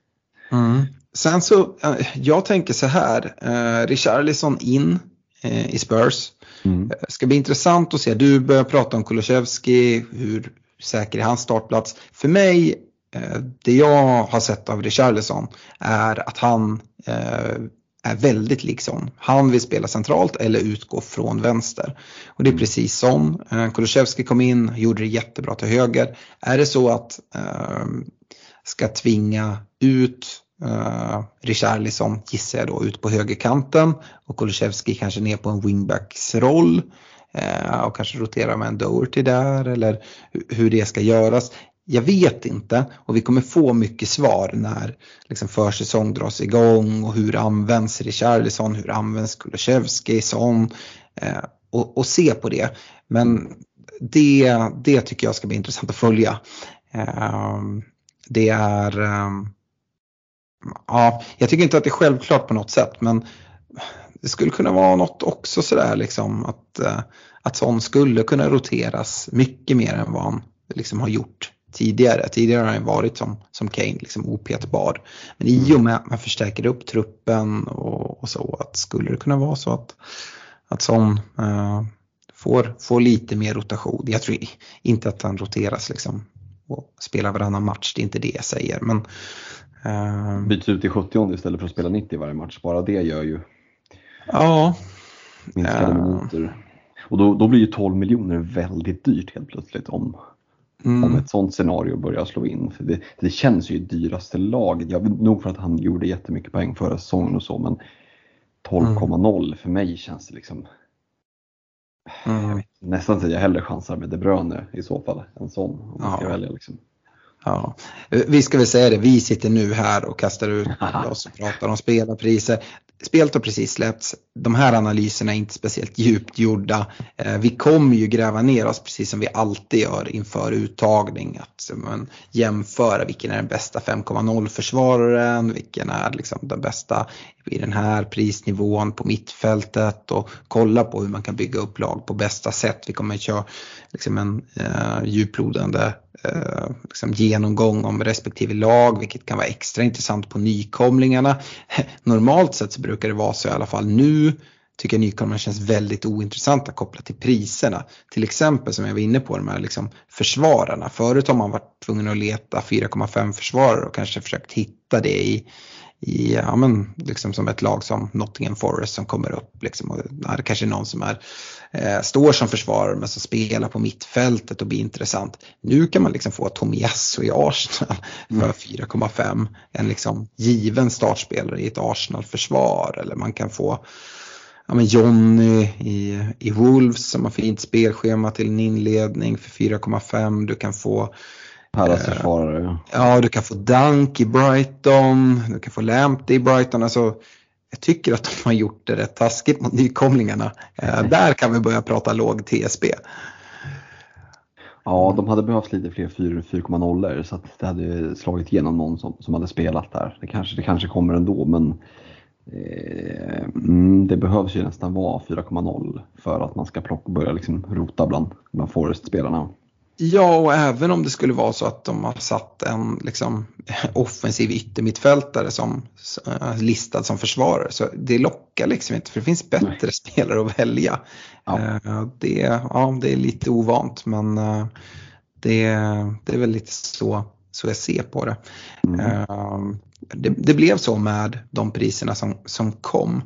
Mm. Sen så, eh, jag tänker så här, eh, Richarlison in eh, i Spurs. Mm. Ska bli intressant att se, du börjar prata om Kulusevski, hur säker är hans startplats? För mig Eh, det jag har sett av Richarlison är att han är väldigt liksom. Han vill spela centralt eller utgå från vänster. Och det är precis som eh, Kulusevski kom in, gjorde det jättebra till höger. Är det så att eh, ska tvinga ut eh, Richarlison, gissar jag då, ut på högerkanten och Kulusevski kanske ner på en wingbacks roll eh, och kanske rotera med en Doherty där eller hur det ska göras. Jag vet inte och vi kommer få mycket svar när liksom försäsong dras igång och hur används Richarlison, hur används Kulusevski, Son eh, och, och, se på det. Men det, det tycker jag ska bli intressant att följa. Eh, det är, eh, ja, jag tycker inte att det är självklart på något sätt men det skulle kunna vara något också sådär liksom att, eh, att Son skulle kunna roteras mycket mer än vad han liksom har gjort tidigare. Tidigare har han varit som, som Kane, liksom opetbar. Men i och med att man förstärker upp truppen och, och så, att skulle det kunna vara så att, att Son uh, får, får lite mer rotation. Jag tror inte att han roteras liksom och spelar varannan match, det är inte det jag säger. Men,
uh, Byts ut i 70 istället för att spela 90 varje match, bara det gör ju
Ja.
Minskade
Ja.
minuter. Och då, då blir ju 12 miljoner väldigt dyrt helt plötsligt om,
Mm.
om ett sånt scenario börjar slå in. För det, det känns ju dyraste laget. Jag vet nog för att han gjorde jättemycket poäng förra säsongen och så men 12,0 för mig känns det liksom
Mm.
nästan så att jag hellre chansar med De Bruyne i så fall. En sån om man ska
Ja.
välja liksom.
Ja. Vi ska väl säga det, vi sitter nu här och kastar ut oss och pratar om spelarpriser. Spelet har precis släppts. De här analyserna är inte speciellt djupt gjorda. Eh, vi kommer ju gräva ner oss precis som vi alltid gör inför uttagning. Att man jämföra vilken är den bästa 5,0 försvararen, vilken är liksom den bästa i den här prisnivån på mittfältet och kolla på hur man kan bygga upp lag på bästa sätt. Vi kommer att köra liksom en eh, djuplodande eh, liksom genomgång om respektive lag, vilket kan vara extra intressant på nykomlingarna. *laughs* Normalt sett så brukar det vara så i alla fall nu tycker jag nykomlingarna känns väldigt ointressanta kopplat till priserna. Till exempel som jag var inne på, de här liksom försvararna. Förut har man varit tvungen att leta 4,5 försvarare och kanske försökt hitta det i i, ja men liksom som ett lag som Nottingham Forest som kommer upp liksom och ja, det kanske är någon som är, eh, står som försvarare men som spelar på mittfältet och blir intressant. Nu kan man liksom få Tomiyasu i Arsenal för 4,5. En liksom given startspelare i ett Arsenal-försvar eller man kan få ja, men Johnny i, i Wolves som har fint spelschema till en inledning för 4,5. Du kan få
Pallas försvarare.
Ja, du kan få Dunk i Brighton, du kan få Lamptey i Brighton. Alltså, jag tycker att de har gjort det rätt taskigt mot nykomlingarna. Eh, där kan vi börja prata låg TSB.
Ja, de hade behövt lite fler 4,0 så det hade slagit igenom någon som, som hade spelat där. Det kanske, det kanske kommer ändå men eh, mm, det behövs ju nästan vara 4,0 för att man ska plocka, börja liksom rota bland, bland Forest-spelarna.
Ja, och även om det skulle vara så att de har satt en liksom, *laughs* offensiv yttermittfältare som eh, listad som försvarare. Så det lockar liksom inte för det finns bättre
Nej. *laughs*
spelare att välja.
Ja.
Eh, det, ja, det är lite ovant men eh, det, det är väl lite så, så jag ser på det.
Mm.
Eh, det. Det blev så med de priserna som, som kom.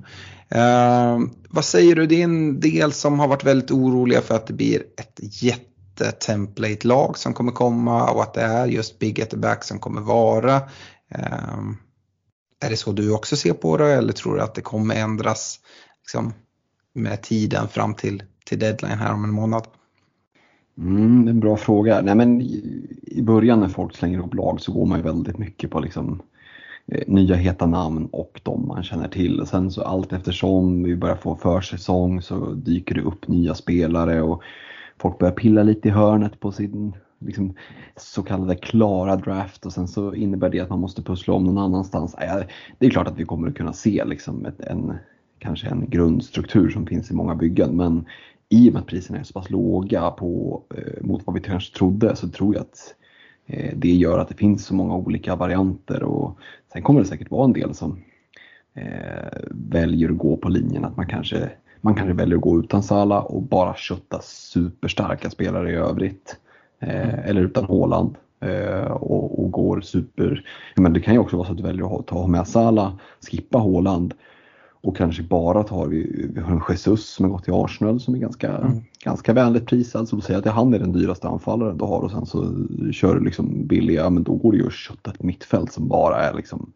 Eh, vad säger du, det är en del som har varit väldigt oroliga för att det blir ett Eh, template-lag som kommer komma och att det är just Big at the back som kommer vara. Ehm, är det så du också ser på det eller tror du att det kommer ändras liksom, med tiden fram till, till deadline här om en månad?
Mm, det är en bra fråga. Nej, men i, början när folk slänger ihop lag så går man ju väldigt mycket på liksom, eh, nya heta namn och de man känner till. Och sen så allt eftersom vi börjar få försäsong så dyker det upp nya spelare och folk börjar pilla lite i hörnet på sin liksom, så kallade klara draft och sen så innebär det att man måste pussla om någon annanstans. Det är klart att vi kommer att kunna se liksom ett, en, kanske en grundstruktur som finns i många byggen men i och med att priserna är så pass låga på, eh, mot vad vi kanske trodde så tror jag att eh, det gör att det finns så många olika varianter och sen kommer det säkert vara en del som eh, väljer att gå på linjen att man kanske, man kanske väljer att gå utan Sala och bara kötta superstarka spelare i övrigt. Eh, Eller utan Haaland eh, och, och går super... Men det kan ju också vara så att du väljer att ta med Sala, skippa Haaland och kanske bara tar vi, vi har en Jesus som har gått till Arsenal som är ganska, ganska vänligt prisad. Så säger jag att han är den dyraste anfallaren du har och sen så kör du liksom billiga, men då går det ju att kötta ett mittfält som bara är liksom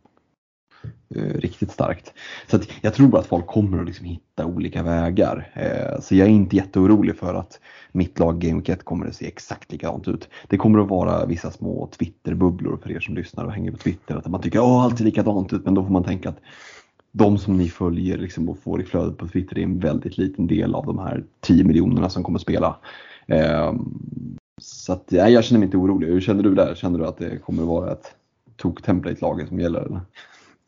Eh, riktigt starkt. Så att jag tror att folk kommer att liksom hitta olika vägar. Eh, så jag är inte jätteorolig för att mitt lag Game Week 1 kommer att se exakt likadant ut. Det kommer att vara vissa små Twitterbubblor för er som lyssnar och hänger på Twitter. Att man tycker att allt ser likadant ut men då får man tänka att de som ni följer liksom och får i flödet på Twitter är en väldigt liten del av de här 10 miljonerna som kommer att spela. Ehm, så att, nej, jag känner mig inte orolig. Hur känner du där? Känner du att det kommer att vara ett tok-template-lag som gäller? Eller?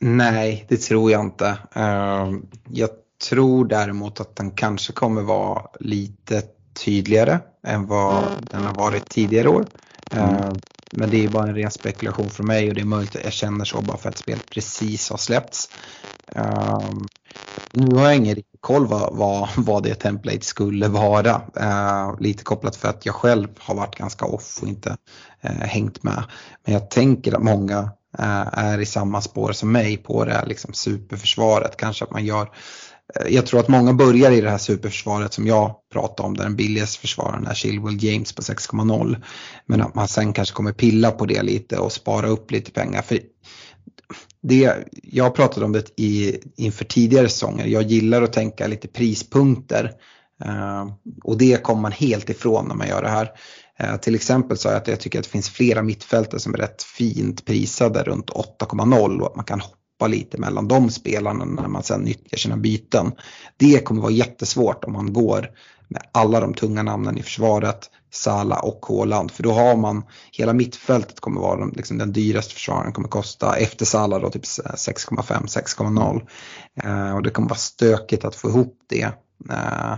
Nej, det tror jag inte. Eh, Jag tror däremot att den kanske kommer vara lite tydligare än vad den har varit tidigare år. Eh, Men det är bara en ren spekulation från mig och det är möjligt att jag känner så bara för att spelet precis har släppts. Eh, Nu har jag ingen riktig koll vad, vad, vad det template skulle vara. Eh, lite kopplat för att jag själv har varit ganska off och inte eh, hängt med. Men jag tänker att många Eh, är i samma spår som mig på det här liksom superförsvaret. Kanske att man gör eh, jag tror att många börjar i det här superförsvaret som jag pratade om där den billigaste försvararen är Chilwell James på 6,0. Men att man sen kanske kommer pilla på det lite och spara upp lite pengar. För det, jag pratade om det i, inför tidigare säsonger. Jag gillar att tänka lite prispunkter. Eh, och det kommer man helt ifrån när man gör det här. Eh, till exempel sa jag att jag tycker att det finns flera mittfältare som är rätt fint prisade runt 8,0 och att man kan hoppa lite mellan de spelarna när man sen nyttjar sina byten. Det kommer vara jättesvårt om man går med alla de tunga namnen i försvaret Sala och Haaland. För då har man, hela mittfältet kommer vara liksom den dyraste försvararen, kommer kosta efter Sala då typ 6,5-6,0. Eh, och det kommer vara stökigt att få ihop det. Eh,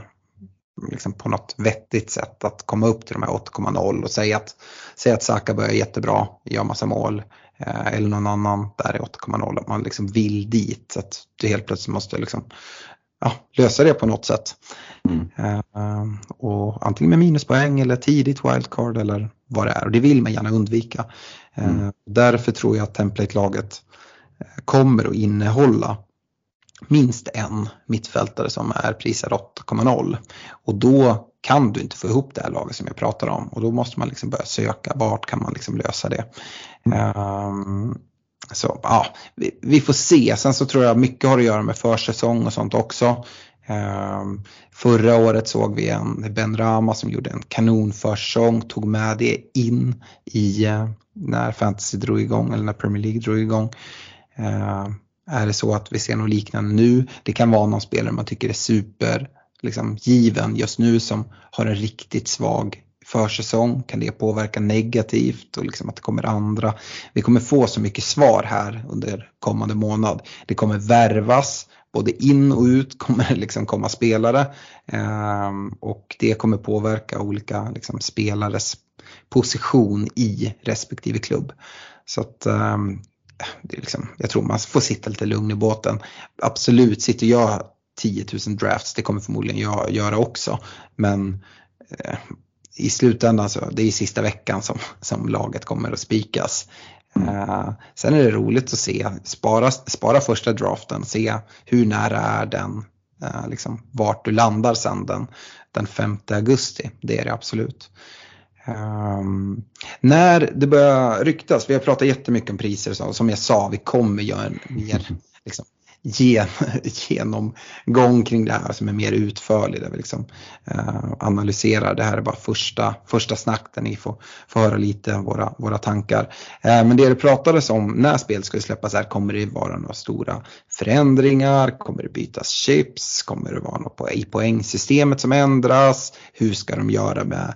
liksom på något vettigt sätt att komma upp till de här 8,0 och säga att, säga att Saka börjar jättebra, gör massa mål. Eh, eller någon annan där i 8,0, att man liksom vill dit. Så att du helt plötsligt måste liksom, ja, lösa det på något sätt. Mm. Uh, och antingen med minuspoäng eller tidigt wildcard eller vad det är. Och det vill man gärna undvika. Uh, mm. Därför tror jag att template-laget eh, kommer att innehålla minst en mittfältare som är prisad 8,0. Och då kan du inte få ihop det här laget som jag pratar om och då måste man liksom börja söka vart kan man liksom lösa det. Um, så ja, vi, vi, får se. Sen så tror jag mycket har att göra med försäsong och sånt också. Um, förra året såg vi en Ben Rama som gjorde en kanonförsäsong, tog med det in i uh, när fantasy drog igång eller när Premier League drog igång. Uh, är det så att vi ser något liknande nu? Det kan vara någon spelare man tycker är super liksom, given just nu som har en riktigt svag försäsong? Kan det påverka negativt och liksom att det kommer andra? Vi kommer få så mycket svar här under kommande månad. Det kommer värvas, både in och ut *laughs* kommer det liksom komma spelare ehm, och det kommer påverka olika liksom, spelares position i respektive klubb. Så att ehm, det är liksom, jag tror man får sitta lite lugn i båten. Absolut, sitter jag 10 000 drafts, det kommer förmodligen jag göra också. Men eh, i slutändan så det är sista veckan som, som laget kommer att spikas. Uh, sen är det roligt att se, spara, spara första draften, se hur nära är den, uh, liksom, vart du landar sen den, den 5 augusti. Det är det absolut. Um, när det börjar ryktas, vi har pratat jättemycket om priser så, som jag sa, vi kommer göra en mer *laughs* liksom, gen, *laughs* genomgång kring det här som är mer utförlig där vi liksom, eh, analyserar. Det här är bara första, första snack där ni får, får höra lite våra, våra tankar. Eh, men det det pratades om när spelet skulle släppas här kommer det vara några stora förändringar, kommer det bytas chips, kommer det vara något på, i poängsystemet som ändras, hur ska de göra med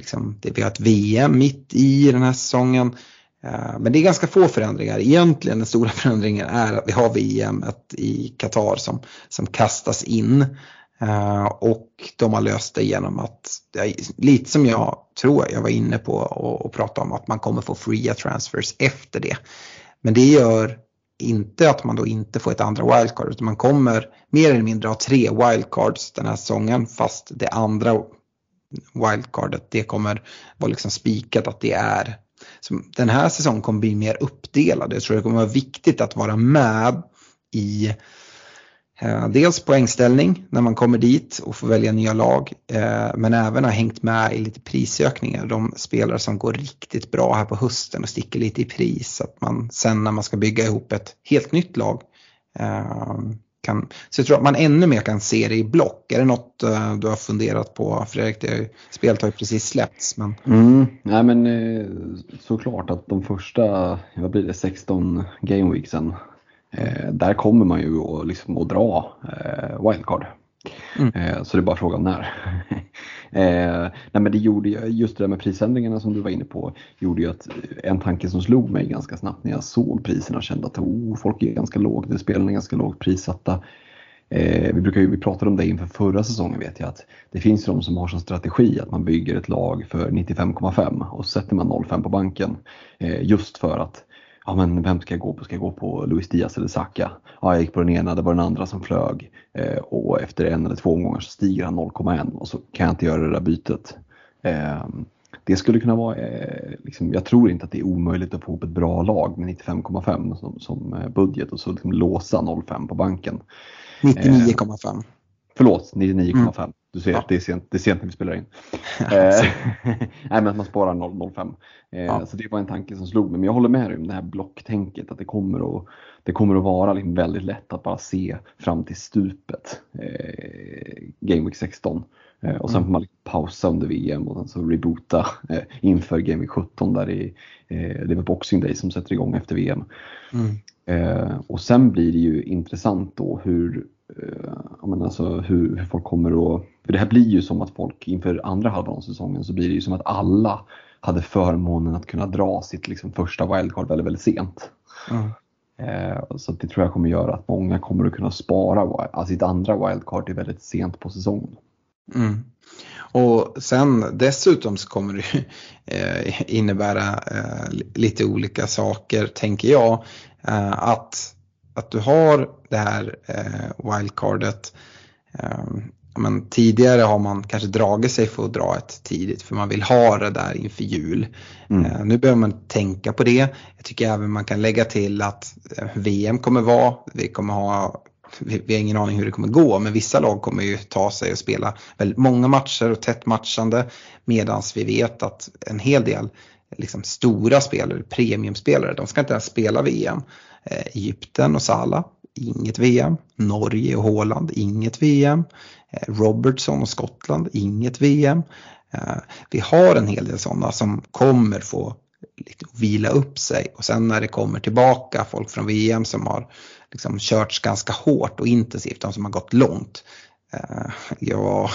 liksom, det, vi har ett VM mitt i den här säsongen. Eh, men det är ganska få förändringar. Egentligen den stora *laughs* förändringen är att vi har VM i Qatar som, som kastas in. Uh, och de har löst det genom att, lite som jag tror jag var inne på och, och pratade om, att man kommer få fria transfers efter det. Men det gör inte att man då inte får ett andra wildcard utan man kommer mer eller mindre ha tre wildcards den här säsongen fast det andra wildcardet det kommer vara liksom spikat att det är så den här säsongen kommer bli mer uppdelad. Jag tror det kommer vara viktigt att vara med i eh, dels poängställning när man kommer dit och får välja nya lag. Eh, men även ha hängt med i lite prisökningar. De spelare som går riktigt bra här på hösten och sticker lite i pris. Så att man sen när man ska bygga ihop ett helt nytt lag eh, kan, så jag tror att man ännu mer kan se det i block. Är det något uh, du har funderat på Fredrik? Det, spelet har ju precis släppts. Men...
Mm, nej men eh, såklart att de första, vad blir det, 16 gameweeksen, eh, där kommer man ju att, liksom, att dra eh, wildcard. Mm. Eh, så det är bara frågan när. *laughs* eh, nej men det gjorde just det där med prisändringarna som du var inne på, gjorde ju att en tanke som slog mig ganska snabbt när jag såg priserna kände att oh, folk är ganska lågt, spelen är ganska lågt prissatta. Eh, vi, brukar ju, vi pratade om det inför förra säsongen vet jag att det finns de som har som strategi att man bygger ett lag för 95,5 och så sätter man 0,5 på banken. Eh, just för att ja men vem ska jag gå på? Ska jag gå på Luis Diaz eller Saka? Ja, jag gick på den ena, det var den andra som flög eh, och efter en eller två gånger så stiger han 0,1 och så kan jag inte göra det där bytet. Eh, det skulle kunna vara, eh, liksom, jag tror inte att det är omöjligt att få ihop ett bra lag med 95,5 som, som eh, budget och så liksom låsa 0,5 på banken.
99,5.
Förlåt, 99,5.
Mm.
Du ser,
Ja.
det, är sent, det är sent när vi spelar in. *laughs* Eh, *laughs* Nej men att man sparar 0,05. Eh,
Ja.
Så det var en tanke som slog mig. Men jag håller med dig om det här blocktänket. Att det kommer att, det kommer att vara liksom väldigt lätt att bara se fram till stupet. Eh, Game Week 16. Eh, och sen
Mm.
får man liksom pausa under VM och sen så reboota eh, inför Game Week 17 där är, eh, det är Boxing Day som sätter igång efter VM.
Mm.
Eh, och sen blir det ju intressant då hur, eh, ja, men alltså hur, hur folk kommer att... För det här blir ju som att folk inför andra halvan av säsongen så blir det ju som att alla hade förmånen att kunna dra sitt liksom, första wildcard väldigt, väldigt sent.
Mm.
Eh, så det tror jag kommer göra att många kommer att kunna spara alltså sitt andra wildcard till väldigt sent på säsongen.
Mm. Och sen dessutom så kommer det *laughs* eh, innebära eh, li- lite olika saker tänker jag. Eh, att, att du har det här eh, wildcardet. Eh, men tidigare har man kanske dragit sig för att dra ett tidigt för man vill ha det där inför jul.
Mm.
Eh, nu behöver man tänka på det. Jag tycker även man kan lägga till att eh, VM kommer vara, vi kommer ha vi, vi har ingen aning hur det kommer gå men vissa lag kommer ju ta sig och spela väldigt många matcher och tätt matchande medan vi vet att en hel del liksom, stora spelare, premiumspelare, de ska inte ens spela VM. Eh, Egypten och Salah, inget VM. Norge och Håland, inget VM. Eh, Robertson och Skottland, inget VM. Eh, vi har en hel del sådana som kommer få lite vila upp sig och sen när det kommer tillbaka folk från VM som har liksom körts ganska hårt och intensivt, de som har gått långt. Eh, ja,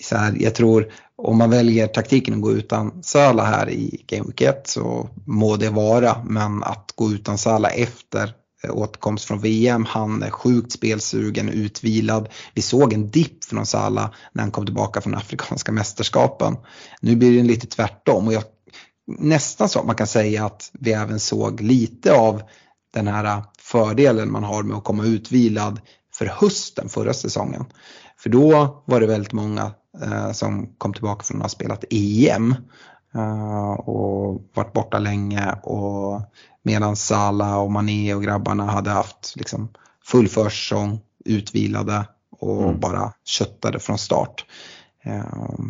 så här, jag tror om man väljer taktiken att gå utan Sala här i Game Week 1 så må det vara men att gå utan Sala efter eh, återkomst från VM, han är sjukt spelsugen, utvilad. Vi såg en dipp från Sala när han kom tillbaka från *laughs* Afrikanska mästerskapen. Nu blir det lite tvärtom och jag, nästan så att man kan säga att vi även såg lite av den här eh, fördelen man har med att komma utvilad för hösten förra säsongen. För då var det väldigt många eh, som kom tillbaka från att ha spelat EM eh, och varit borta länge och medan Sala och Mané och grabbarna hade haft liksom, full försäsong, utvilade och
Mm.
bara köttade från start. Eh,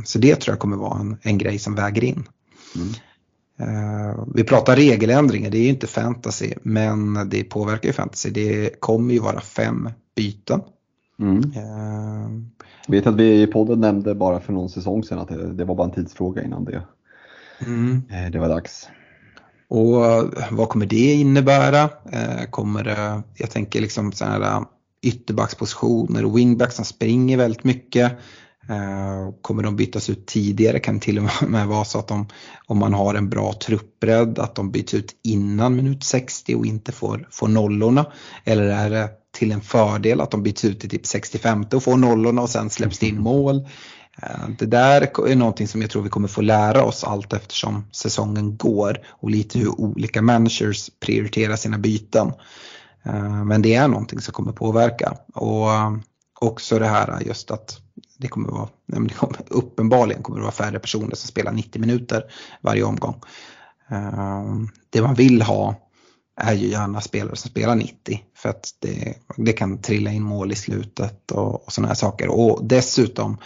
så det tror jag kommer vara en, en grej som väger in.
Mm.
Vi pratar regeländringar, det är ju inte fantasy men det påverkar ju fantasy. Det kommer ju vara fem byten.
Mm.
Eh,
Vet att vi i podden nämnde bara för någon säsong sedan att det, det var bara en tidsfråga innan det,
mm.
eh, det var dags.
Och eh, vad kommer det innebära? Eh, kommer det, jag tänker liksom så här ytterbackspositioner och wingbacks som springer väldigt mycket. Kommer de bytas ut tidigare? Kan det till och *laughs* med vara så att de, om man har en bra truppbredd, att de byts ut innan minut 60 och inte får, får nollorna? Eller är det till en fördel att de byts ut i typ 65 och får nollorna och sen släpps det in mål? Eh, det där är någonting som jag tror vi kommer få lära oss allt eftersom säsongen går och lite hur olika managers prioriterar sina byten. Eh, men det är någonting som kommer påverka. Och eh, också det här just att det kommer vara, det kommer, uppenbarligen kommer det vara färre personer som spelar 90 minuter varje omgång. Det man vill ha är ju gärna spelare som spelar 90 för att det, det kan trilla in mål i slutet och, och sådana här saker. Och dessutom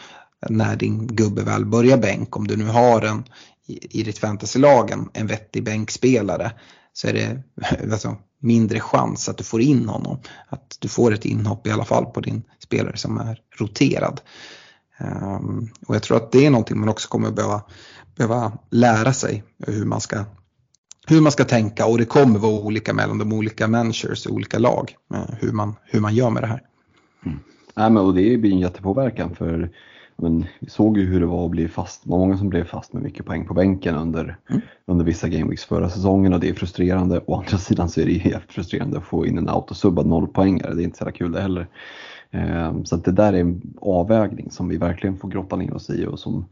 när din gubbe väl börjar bänk, om du nu har en i, i ditt fantasylag en, en vettig bänkspelare så är det *laughs* alltså, mindre chans att du får in honom. Att du får ett inhopp i alla fall på din spelare som är roterad. Um, och jag tror att det är någonting man också kommer behöva, behöva lära sig hur man ska hur man ska tänka och det kommer vara olika mellan de olika managers och olika lag. eh, Hur man, hur man gör med det här.
Nej, men, och det blir en jättepåverkan för men, vi såg ju hur det var att bli fast. Det var många som blev fast med mycket poäng på bänken under, under vissa gameweeks förra säsongen och det är frustrerande. Å andra sidan så är det helt frustrerande att få in en autosubbad nollpoängare. Det är inte så jävla kul det heller. Eh, Så det där är en avvägning som vi verkligen får grotta ner oss i och som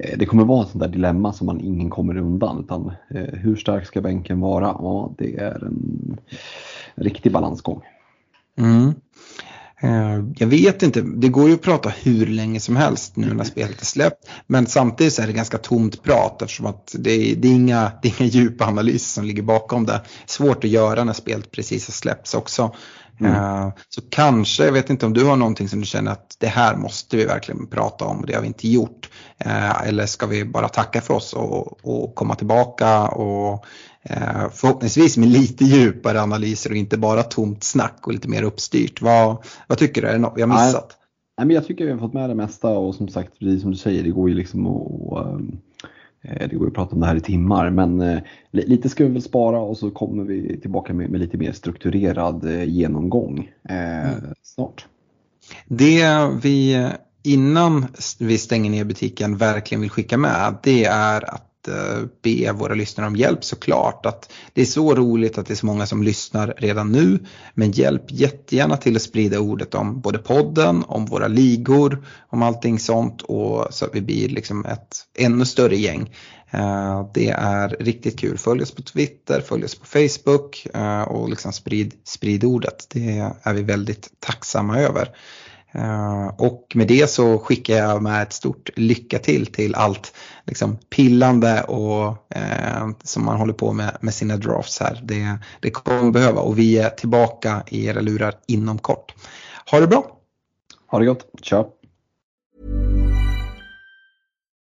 Eh, det kommer vara ett sånt där dilemma som man ingen kommer undan. Utan, eh, hur stark ska bänken vara? Ja, det är en riktig balansgång.
Mm. Eh, jag vet inte, det går ju att prata hur länge som helst nu när spelet är släppt. Men samtidigt så är det ganska tomt prat eftersom att det är, det är, inga, det är inga djupa analyser som ligger bakom det. Svårt att göra när spelet precis har släppts också. Mm. Eh, så kanske, jag vet inte om du har någonting som du känner att det här måste vi verkligen prata om det har vi inte gjort. Eh, eller ska vi bara tacka för oss och, och komma tillbaka och Eh, förhoppningsvis med lite djupare analyser och inte bara tomt snack och lite mer uppstyrt. Vad, vad tycker du? Är det något vi har missat?
Nej, men jag tycker vi har fått med det mesta och som sagt, precis som du säger, det går ju liksom att det går ju att prata om det här i timmar men eh, lite ska vi väl spara och så kommer vi tillbaka med, med lite mer strukturerad genomgång eh, mm. snart.
Det vi innan vi stänger ner butiken verkligen vill skicka med det är att Eh, be våra lyssnare om hjälp såklart. Att det är så roligt att det är så många som lyssnar redan nu. Men hjälp jättegärna till att sprida ordet om både podden, om våra ligor, om allting sånt och så att vi blir liksom ett ännu större gäng. Eh, det är riktigt kul. Följ oss på Twitter, följ oss på Facebook eh, och liksom sprid, sprid ordet. Det är vi väldigt tacksamma över. Eh, och med det så skickar jag med ett stort lycka till till allt liksom pillande och eh, som man håller på med med sina drafts här. Det, det kommer behöva och vi är tillbaka i era lurar inom kort. Ha det bra!
Ha det gott, ciao!